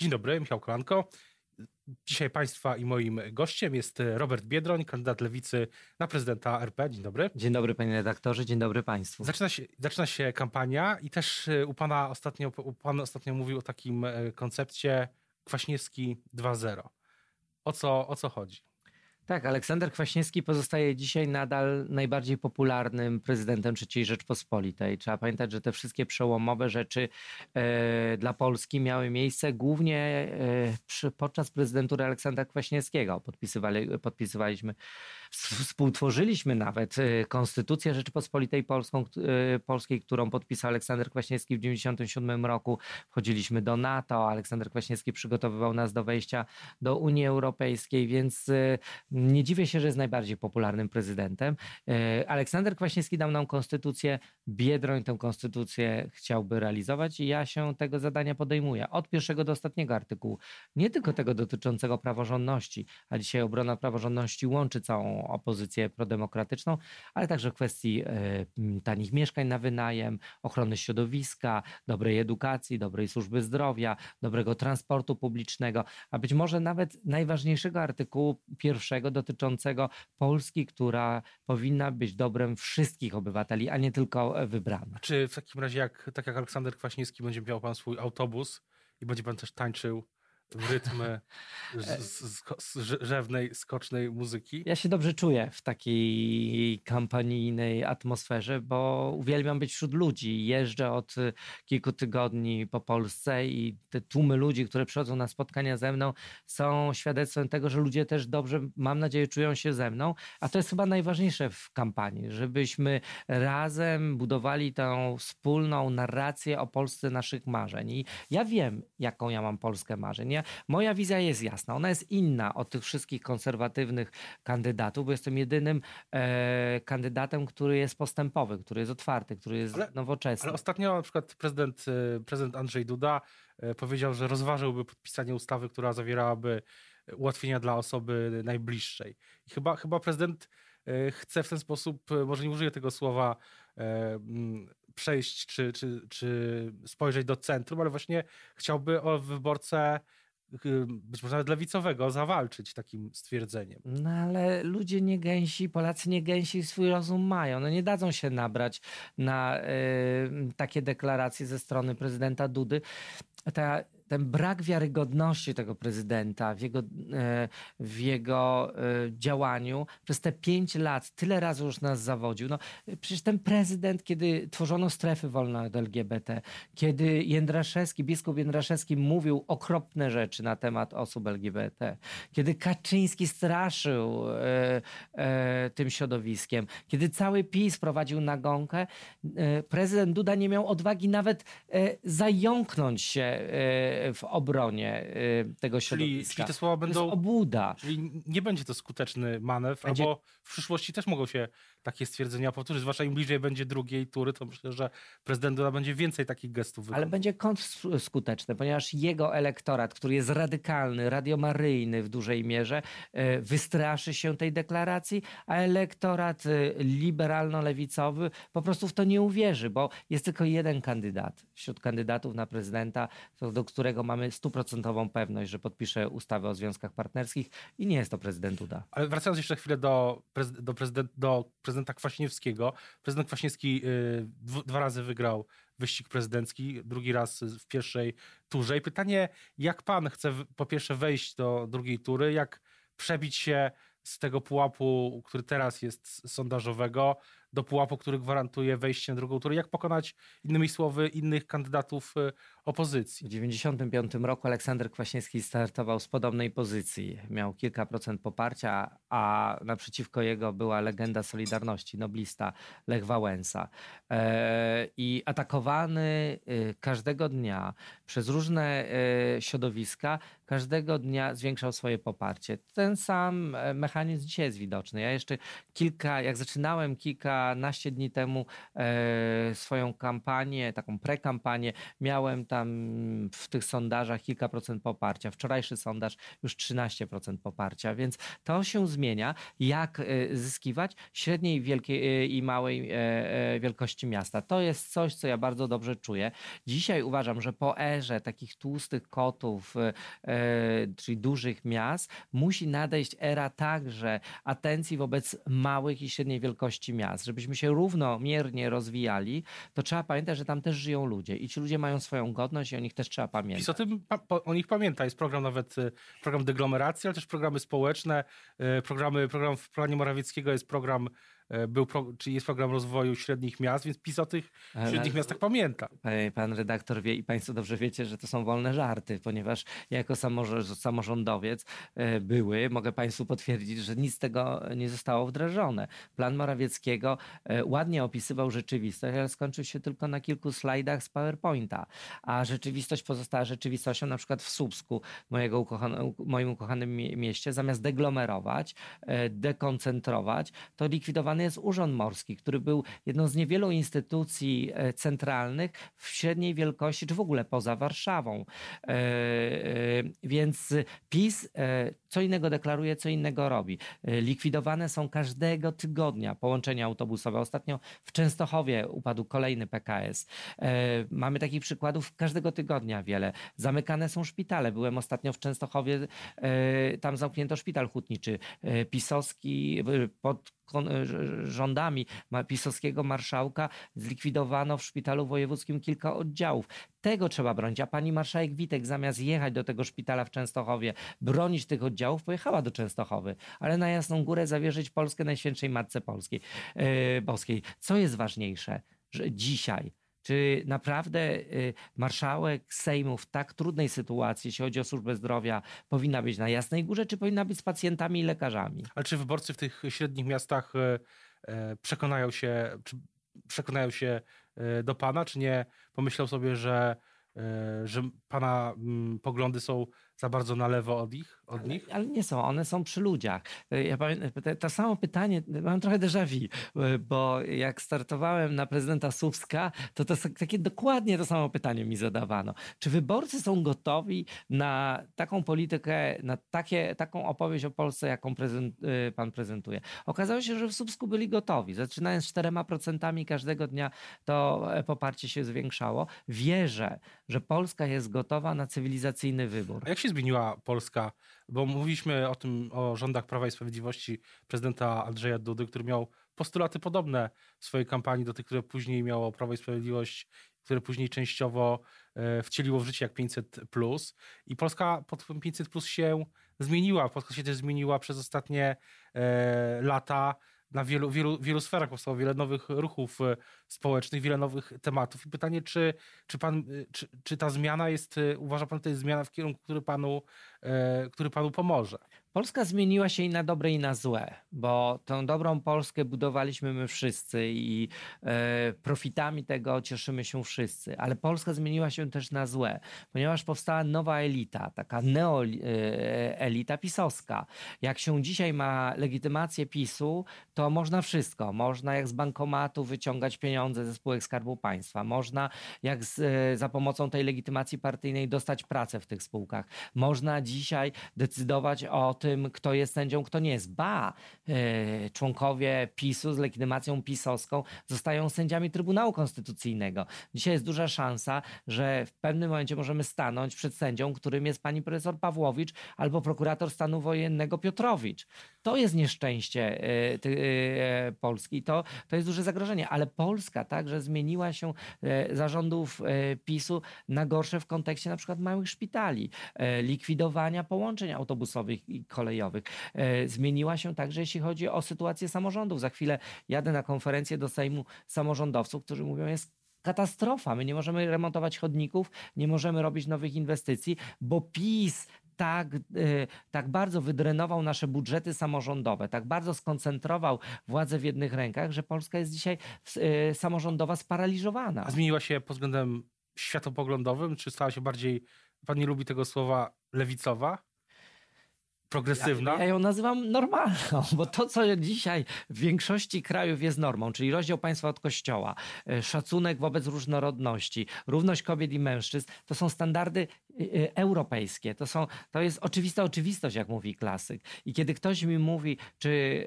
Dzień dobry, Michał Kolanko. Dzisiaj Państwa i moim gościem jest Robert Biedroń, kandydat lewicy na prezydenta RP. Dzień dobry. Dzień dobry panie redaktorze, dzień dobry Państwu. Zaczyna się, zaczyna się kampania i też u Pana ostatnio, u pan ostatnio mówił o takim e, koncepcie Kwaśniewski 2.0. O co, o co chodzi? Tak, Aleksander Kwaśniewski pozostaje dzisiaj nadal najbardziej popularnym prezydentem III Rzeczpospolitej. Trzeba pamiętać, że te wszystkie przełomowe rzeczy e, dla Polski miały miejsce głównie e, przy, podczas prezydentury Aleksandra Kwaśniewskiego. Podpisywali, podpisywaliśmy, współtworzyliśmy nawet e, Konstytucję Rzeczypospolitej Polską, e, Polskiej, którą podpisał Aleksander Kwaśniewski w 1997 roku. Wchodziliśmy do NATO, Aleksander Kwaśniewski przygotowywał nas do wejścia do Unii Europejskiej, więc e, nie dziwię się, że jest najbardziej popularnym prezydentem. E, Aleksander Kwaśniewski dał nam konstytucję, Biedroń tę konstytucję chciałby realizować i ja się tego zadania podejmuję. Od pierwszego do ostatniego artykułu. Nie tylko tego dotyczącego praworządności, a dzisiaj obrona praworządności łączy całą opozycję prodemokratyczną, ale także kwestii e, tanich mieszkań na wynajem, ochrony środowiska, dobrej edukacji, dobrej służby zdrowia, dobrego transportu publicznego, a być może nawet najważniejszego artykułu pierwszego, dotyczącego Polski, która powinna być dobrem wszystkich obywateli, a nie tylko wybranych. Czy w takim razie, jak, tak jak Aleksander Kwaśniewski, będzie miał pan swój autobus i będzie pan też tańczył w rytmy rzewnej, skocznej muzyki. Ja się dobrze czuję w takiej kampanijnej atmosferze, bo uwielbiam być wśród ludzi. Jeżdżę od kilku tygodni po Polsce i te tłumy ludzi, które przychodzą na spotkania ze mną, są świadectwem tego, że ludzie też dobrze, mam nadzieję, czują się ze mną. A to jest chyba najważniejsze w kampanii, żebyśmy razem budowali tę wspólną narrację o Polsce naszych marzeń. I ja wiem, jaką ja mam Polskę marzeń moja wizja jest jasna. Ona jest inna od tych wszystkich konserwatywnych kandydatów, bo jestem jedynym e, kandydatem, który jest postępowy, który jest otwarty, który jest ale, nowoczesny. Ale ostatnio na przykład prezydent, e, prezydent Andrzej Duda e, powiedział, że rozważyłby podpisanie ustawy, która zawierałaby ułatwienia dla osoby najbliższej. I chyba, chyba prezydent e, chce w ten sposób, może nie użyję tego słowa, przejść czy, czy, czy spojrzeć do centrum, ale właśnie chciałby o wyborcę być może nawet lewicowego zawalczyć takim stwierdzeniem. No ale ludzie nie gęsi, Polacy nie gęsi swój rozum mają. No nie dadzą się nabrać na y, takie deklaracje ze strony prezydenta Dudy. Ta ten brak wiarygodności tego prezydenta w jego, e, w jego e, działaniu przez te pięć lat tyle razy już nas zawodził. No, przecież ten prezydent, kiedy tworzono strefy wolne od LGBT, kiedy Jędraszewski, biskup Jędraszewski mówił okropne rzeczy na temat osób LGBT, kiedy Kaczyński straszył e, tym środowiskiem, kiedy cały PiS prowadził nagonkę, prezydent Duda nie miał odwagi nawet zająknąć się w obronie y, tego środowiska. Czyli, czyli te słowa będą... obłuda. Czyli nie będzie to skuteczny manewr, będzie... albo w przyszłości też mogą się takie stwierdzenia powtórzyć, zwłaszcza im bliżej będzie drugiej tury, to myślę, że prezydent Duda będzie więcej takich gestów wykonał. Ale będzie kontrskuteczny, ponieważ jego elektorat, który jest radykalny, radiomaryjny w dużej mierze, y, wystraszy się tej deklaracji, a elektorat y, liberalno-lewicowy po prostu w to nie uwierzy, bo jest tylko jeden kandydat wśród kandydatów na prezydenta, do którego mamy stuprocentową pewność, że podpisze ustawę o związkach partnerskich i nie jest to prezydent Duda. Ale wracając jeszcze chwilę do, do, prezydent, do prezydenta Kwaśniewskiego. Prezydent Kwaśniewski y, dwa razy wygrał wyścig prezydencki, drugi raz w pierwszej turze. I pytanie, jak pan chce po pierwsze wejść do drugiej tury, jak przebić się z tego pułapu, który teraz jest sondażowego, do pułapu, który gwarantuje wejście na drugą turę. Jak pokonać, innymi słowy, innych kandydatów y, opozycji? W 1995 roku Aleksander Kwaśniewski startował z podobnej pozycji. Miał kilka procent poparcia, a naprzeciwko jego była legenda Solidarności, noblista Lech Wałęsa. E, I atakowany y, każdego dnia przez różne y, środowiska, każdego dnia zwiększał swoje poparcie. Ten sam e, mechanizm dzisiaj jest widoczny. Ja jeszcze kilka, jak zaczynałem kilkanaście dni temu e, swoją kampanię, taką prekampanię, miałem tam tam w tych sondażach kilka procent poparcia. Wczorajszy sondaż już 13% poparcia, więc to się zmienia. Jak zyskiwać średniej, wielkiej i małej wielkości miasta? To jest coś, co ja bardzo dobrze czuję. Dzisiaj uważam, że po erze takich tłustych kotów, czyli dużych miast, musi nadejść era także atencji wobec małych i średniej wielkości miast. Żebyśmy się równomiernie rozwijali, to trzeba pamiętać, że tam też żyją ludzie i ci ludzie mają swoją godność i o nich też trzeba pamiętać. PiS o tym o nich pamięta. Jest program nawet, y, program deglomeracji, ale też programy społeczne. Y, programy, program w planie Morawieckiego jest program był pro, czy jest program rozwoju średnich miast, więc PiS o tych średnich miastach pamięta. Pan redaktor wie i Państwo dobrze wiecie, że to są wolne żarty, ponieważ jako samorządowiec e, były, mogę Państwu potwierdzić, że nic z tego nie zostało wdrożone. Plan Morawieckiego e, ładnie opisywał rzeczywistość, ale skończył się tylko na kilku slajdach z PowerPointa, a rzeczywistość pozostała rzeczywistością, na przykład w Słupsku, mojego ukochane, moim ukochanym mieście, zamiast deglomerować, dekoncentrować, to likwidowano jest Urząd Morski, który był jedną z niewielu instytucji e, centralnych w średniej wielkości, czy w ogóle poza Warszawą. E, e, więc PiS co innego deklaruje, co innego robi. Likwidowane są każdego tygodnia połączenia autobusowe. Ostatnio w Częstochowie upadł kolejny PKS. Mamy takich przykładów każdego tygodnia wiele. Zamykane są szpitale. Byłem ostatnio w Częstochowie, tam zamknięto szpital hutniczy. Pisowski pod rządami pisowskiego marszałka zlikwidowano w szpitalu wojewódzkim kilka oddziałów. Tego trzeba bronić. A pani marszałek Witek zamiast jechać do tego szpitala w Częstochowie, bronić tych oddziałów, pojechała do Częstochowy, ale na Jasną Górę zawierzyć Polskę Najświętszej Matce Polskiej, yy, Boskiej. Co jest ważniejsze? Że dzisiaj czy naprawdę y, marszałek Sejmu w tak trudnej sytuacji, jeśli chodzi o służbę zdrowia, powinna być na Jasnej Górze, czy powinna być z pacjentami i lekarzami? Ale czy wyborcy w tych średnich miastach e, e, przekonają się, przekonają się e, do pana, czy nie pomyślą sobie, że, że pana mm, poglądy są za bardzo na lewo od nich? Od ale, nich? ale nie są, one są przy ludziach. E, ja pamiętam, to samo pytanie, mam trochę déjà vu, e, bo jak startowałem na prezydenta Słupska, to, to takie dokładnie to samo pytanie mi zadawano. Czy wyborcy są gotowi na taką politykę, na takie, taką opowieść o Polsce, jaką prezent, e, pan prezentuje? Okazało się, że w Słupsku byli gotowi. Zaczynając z 4% każdego dnia to poparcie się zwiększało. Wierzę, że Polska jest gotowa na cywilizacyjny wybór. A jak się zmieniła Polska? Bo mówiliśmy o tym, o rządach Prawa i Sprawiedliwości prezydenta Andrzeja Dudy, który miał postulaty podobne w swojej kampanii do tych, które później miało Prawo i Sprawiedliwość, które później częściowo e, wcieliło w życie jak 500. I Polska pod 500 się zmieniła. Polska się też zmieniła przez ostatnie e, lata na wielu, wielu, wielu sferach powstało wiele nowych ruchów e, społecznych, wiele nowych tematów. I pytanie, czy, czy, pan, e, czy, czy ta zmiana jest, e, uważa pan, to jest zmiana w kierunku, który panu, który panu pomoże? Polska zmieniła się i na dobre, i na złe, bo tą dobrą Polskę budowaliśmy my wszyscy i e, profitami tego cieszymy się wszyscy, ale Polska zmieniła się też na złe, ponieważ powstała nowa elita, taka neoelita e, pisowska. Jak się dzisiaj ma legitymację PiSu, to można wszystko. Można jak z bankomatu wyciągać pieniądze ze spółek Skarbu Państwa. Można jak z, e, za pomocą tej legitymacji partyjnej dostać pracę w tych spółkach. Można dzisiaj decydować o tym, kto jest sędzią, kto nie jest. Ba, e, członkowie PiSu z legitymacją pisowską zostają sędziami Trybunału Konstytucyjnego. Dzisiaj jest duża szansa, że w pewnym momencie możemy stanąć przed sędzią, którym jest pani profesor Pawłowicz albo prokurator stanu wojennego Piotrowicz. To jest nieszczęście e, e, Polski. To, to jest duże zagrożenie, ale Polska także zmieniła się zarządów PiSu na gorsze w kontekście na przykład małych szpitali, likwidowania połączeń autobusowych i kolejowych. E, zmieniła się także, jeśli chodzi o sytuację samorządów. Za chwilę jadę na konferencję do Sejmu samorządowców, którzy mówią, jest katastrofa. My nie możemy remontować chodników, nie możemy robić nowych inwestycji, bo PiS tak, e, tak bardzo wydrenował nasze budżety samorządowe, tak bardzo skoncentrował władzę w jednych rękach, że Polska jest dzisiaj e, samorządowa sparaliżowana. A zmieniła się pod względem światopoglądowym? Czy stała się bardziej, pan nie lubi tego słowa, lewicowa? Progresywna. Ja, ja, ją nazywam normalną, bo to, co dzisiaj w większości krajów jest normą, czyli rozdział państwa od kościoła, e, szacunek wobec różnorodności, równość kobiet i mężczyzn, to są standardy europejskie. To, są, to jest oczywista oczywistość, jak mówi klasyk. I kiedy ktoś mi mówi, czy,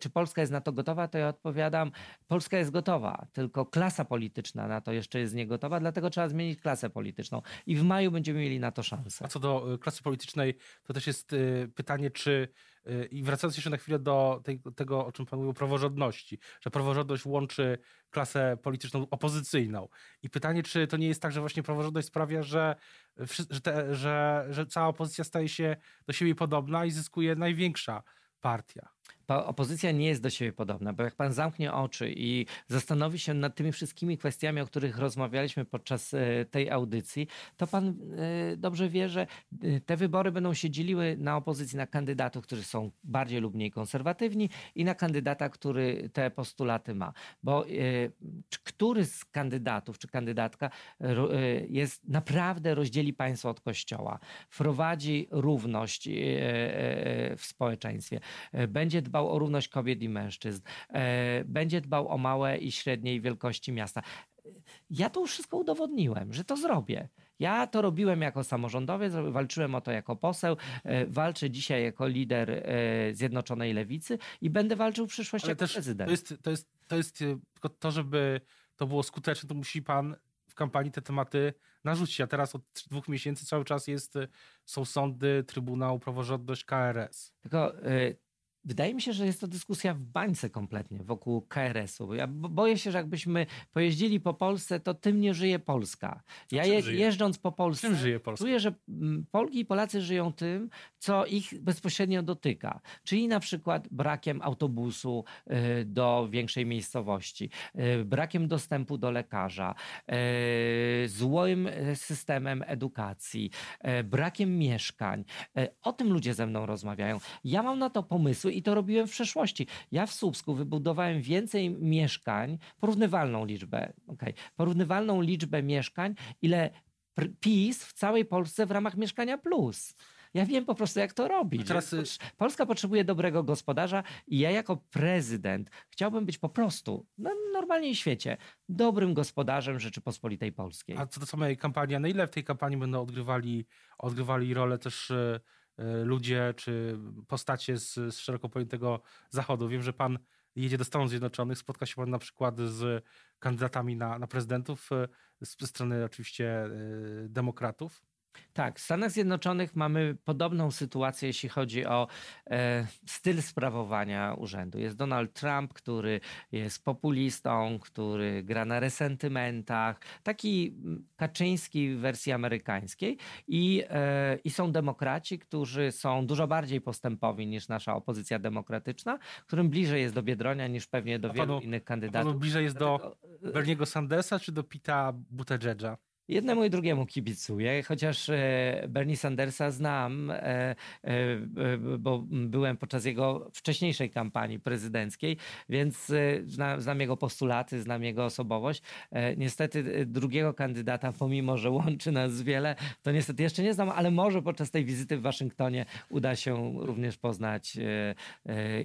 czy Polska jest na to gotowa, to ja odpowiadam, Polska jest gotowa, tylko klasa polityczna na to jeszcze jest niegotowa, dlatego trzeba zmienić klasę polityczną. I w maju będziemy mieli na to szansę. A co do klasy politycznej, to też jest pytanie, czy y, i wracając jeszcze na chwilę do tej, tego, o czym pan mówił, praworządności, że praworządność łączy klasę polityczną opozycyjną. I pytanie, czy to nie jest tak, że właśnie praworządność sprawia, że, że, te, że, że cała opozycja staje się do siebie podobna i zyskuje największa partia opozycja nie jest do siebie podobna, bo jak pan zamknie oczy i zastanowi się nad tymi wszystkimi kwestiami, o których rozmawialiśmy podczas e, tej audycji, to pan e, dobrze wie, że e, te wybory będą się dzieliły na opozycji na kandydatów, którzy są bardziej lub mniej konserwatywni i na kandydata, który te postulaty ma. Bo który z kandydatów czy kandydatka jest naprawdę rozdzieli państwo od kościoła, wprowadzi równość w społeczeństwie, będzie dbał dbał o równość kobiet i mężczyzn, e, będzie dbał o małe i średniej wielkości miasta. Ja to już wszystko udowodniłem, że to zrobię. Ja to robiłem jako samorządowiec, walczyłem o to jako poseł, e, walczę dzisiaj jako lider e, Zjednoczonej Lewicy i będę walczył w przyszłości Ale jako prezydent. To jest, to, jest, to jest tylko to, żeby to było skuteczne, to musi pan w kampanii te tematy narzucić. A teraz od dwóch miesięcy cały czas jest, są sądy, Trybunał, Praworządność, KRS. Tylko Wydaje mi się, że jest to dyskusja w bańce kompletnie wokół KRS-u. Ja boję się, że jakbyśmy pojeździli po Polsce, to tym nie żyje Polska. Ja je, jeżdżąc po Polsce, żyje Polska? czuję, że mm, Polki i Polacy żyją tym, co ich bezpośrednio dotyka. Czyli na przykład brakiem autobusu y, do większej miejscowości, y, brakiem dostępu do lekarza, y, złym systemem edukacji, brakiem mieszkań. O tym ludzie ze mną rozmawiają. Ja mam na to pomysły i to robiłem w przeszłości. Ja w Słupsku wybudowałem więcej mieszkań, porównywalną liczbę, okay, porównywalną liczbę mieszkań, ile PiS w całej Polsce w ramach Mieszkania Plus. Ja wiem po prostu, jak to robić. Teraz... Y, Polska potrzebuje dobrego gospodarza i ja jako prezydent chciałbym być po prostu na normalnej świecie dobrym gospodarzem Rzeczypospolitej Polskiej. A co do samej kampanii, na ile w tej kampanii będą odgrywali, odgrywali rolę też y, ludzie czy postacie z, z szeroko pojętego Zachodu. Wiem, że pan jedzie do Stanów Zjednoczonych, spotka się pan na przykład z kandydatami na, na prezydentów e, z strony oczywiście e, demokratów. Tak, w Stanach Zjednoczonych mamy podobną sytuację, jeśli chodzi o e, styl sprawowania urzędu. Jest Donald Trump, który jest populistą, który gra na resentymentach, taki Kaczyński w wersji amerykańskiej i, e, i są demokraci, którzy są dużo bardziej postępowi niż nasza opozycja demokratyczna, którym bliżej jest do Biedronia niż pewnie do a wielu panu, innych kandydatów. A bliżej jest Dlatego... do Berniego Sandersa czy do Pita Buttigeg'a? Jednemu i drugiemu kibicuję, chociaż e, Bernie Sandersa znam, e, e, bo byłem podczas jego wcześniejszej kampanii prezydenckiej, więc znam, jego postulaty, znam jego osobowość. Niestety drugiego kandydata, pomimo że łączy nas wiele, to niestety jeszcze nie znam, ale może podczas tej wizyty w Waszyngtonie uda się również poznać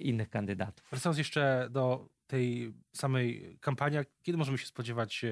innych kandydatów. Wracając jeszcze do tej samej kampanii, kiedy możemy się spodziewać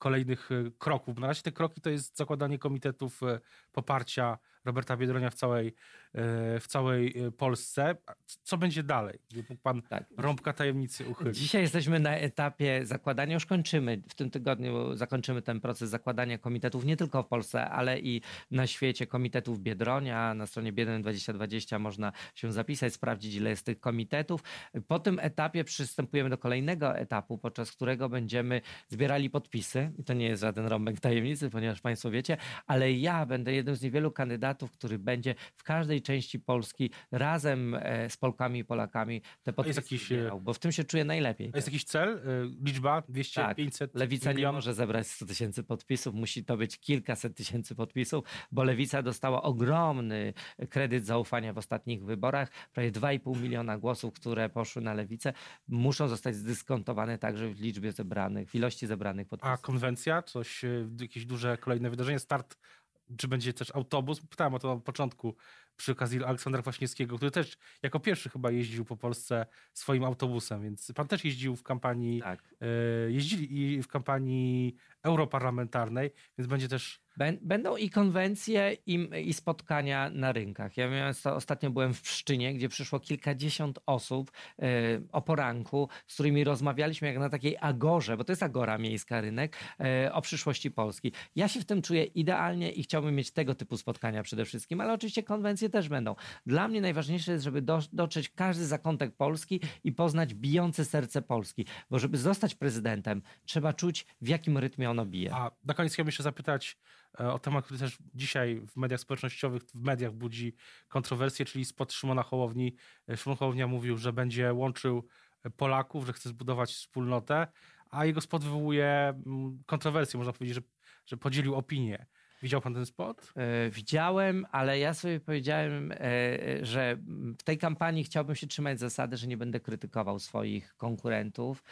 kolejnych e, kroków. Na razie te kroki to jest zakładanie komitetów e, poparcia Roberta Biedronia w całej, e, w całej Polsce. Co będzie dalej? Mógł pan tak. rąbka tajemnicy uchylić. Dzisiaj jesteśmy na etapie zakładania, już kończymy, w tym tygodniu zakończymy ten proces zakładania komitetów nie tylko w Polsce, ale i na świecie komitetów Biedronia. Na stronie Biedroń 2020 można się zapisać, sprawdzić ile jest tych komitetów. Po tym etapie przystępujemy do kolejnego etapu, podczas którego będziemy zbierali podpisy i to nie jest żaden rąbek tajemnicy, ponieważ Państwo wiecie, ale ja będę jednym z niewielu kandydatów, który będzie w każdej części Polski razem e, z Polkami i Polakami te podpisy jakiś, e, zbierał, bo w tym się czuję najlepiej. A jest jakiś cel? E, liczba? 200, tak. 500? Lewica milion? nie może zebrać 100 tysięcy podpisów, musi to być kilkaset tysięcy podpisów, bo Lewica dostała ogromny kredyt zaufania w ostatnich wyborach. Prawie 2,5 miliona głosów, które poszły na Lewicę, muszą zostać zdyskontowane także w liczbie zebranych, w ilości zebranych podpisów. A konwencja, coś, jakieś duże kolejne wydarzenie, start czy będzie też autobus. Pytałem o to na początku przy okazji Aleksandra Kwaśniewskiego, który też jako pierwszy chyba jeździł po Polsce swoim autobusem, więc pan też jeździł w kampanii, Tak. e, jeździli w kampanii europarlamentarnej, więc będzie też Będą i konwencje, i, i spotkania na rynkach. Ja miałem, ostatnio byłem w Pszczynie, gdzie przyszło kilkadziesiąt osób e, o poranku, z którymi rozmawialiśmy jak na takiej agorze, bo to jest agora miejska, rynek, e, o przyszłości Polski. Ja się w tym czuję idealnie i chciałbym mieć tego typu spotkania przede wszystkim, ale oczywiście konwencje też będą. Dla mnie najważniejsze jest, żeby do, dotrzeć każdy zakątek Polski i poznać bijące serce Polski, bo żeby zostać prezydentem, trzeba czuć, w jakim rytmie ono bije. A na koniec chciałbym jeszcze zapytać o temat, który też dzisiaj w mediach społecznościowych, w mediach budzi kontrowersje, czyli spod Szymona Hołowni. E, Szymon Hołownia mówił, że będzie łączył Polaków, że chce zbudować wspólnotę, a jego spot wywołuje mm, kontrowersje, można powiedzieć, że, że podzielił opinię. Widział pan ten spot? E, Widziałem, ale ja sobie powiedziałem, e, e, że w tej kampanii chciałbym się trzymać zasady, że nie będę krytykował swoich konkurentów.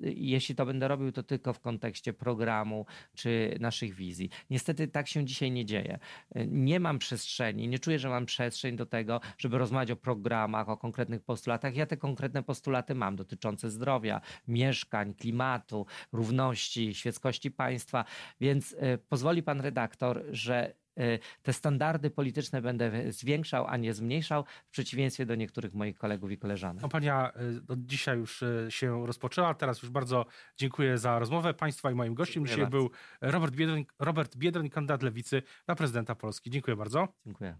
Jeśli to będę robił, to tylko w kontekście programu czy naszych wizji. Niestety tak się dzisiaj nie dzieje. Nie mam przestrzeni, nie czuję, że mam przestrzeń do tego, żeby rozmawiać o programach, o konkretnych postulatach. Ja te konkretne postulaty mam dotyczące zdrowia, mieszkań, klimatu, równości, świeckości państwa, więc e, pozwoli pan redaktor, że e, te standardy polityczne będę zwiększał, a nie zmniejszał, w przeciwieństwie do niektórych moich kolegów i koleżanek. Kampania y, od dzisiaj już y, się rozpoczęła. Teraz już bardzo dziękuję za rozmowę Państwa i moim gościem. Dziękuję Dzisiaj bardzo. był Robert Biedroń, Robert Biedroń, kandydat Lewicy na prezydenta Polski. Dziękuję bardzo. Dziękuję.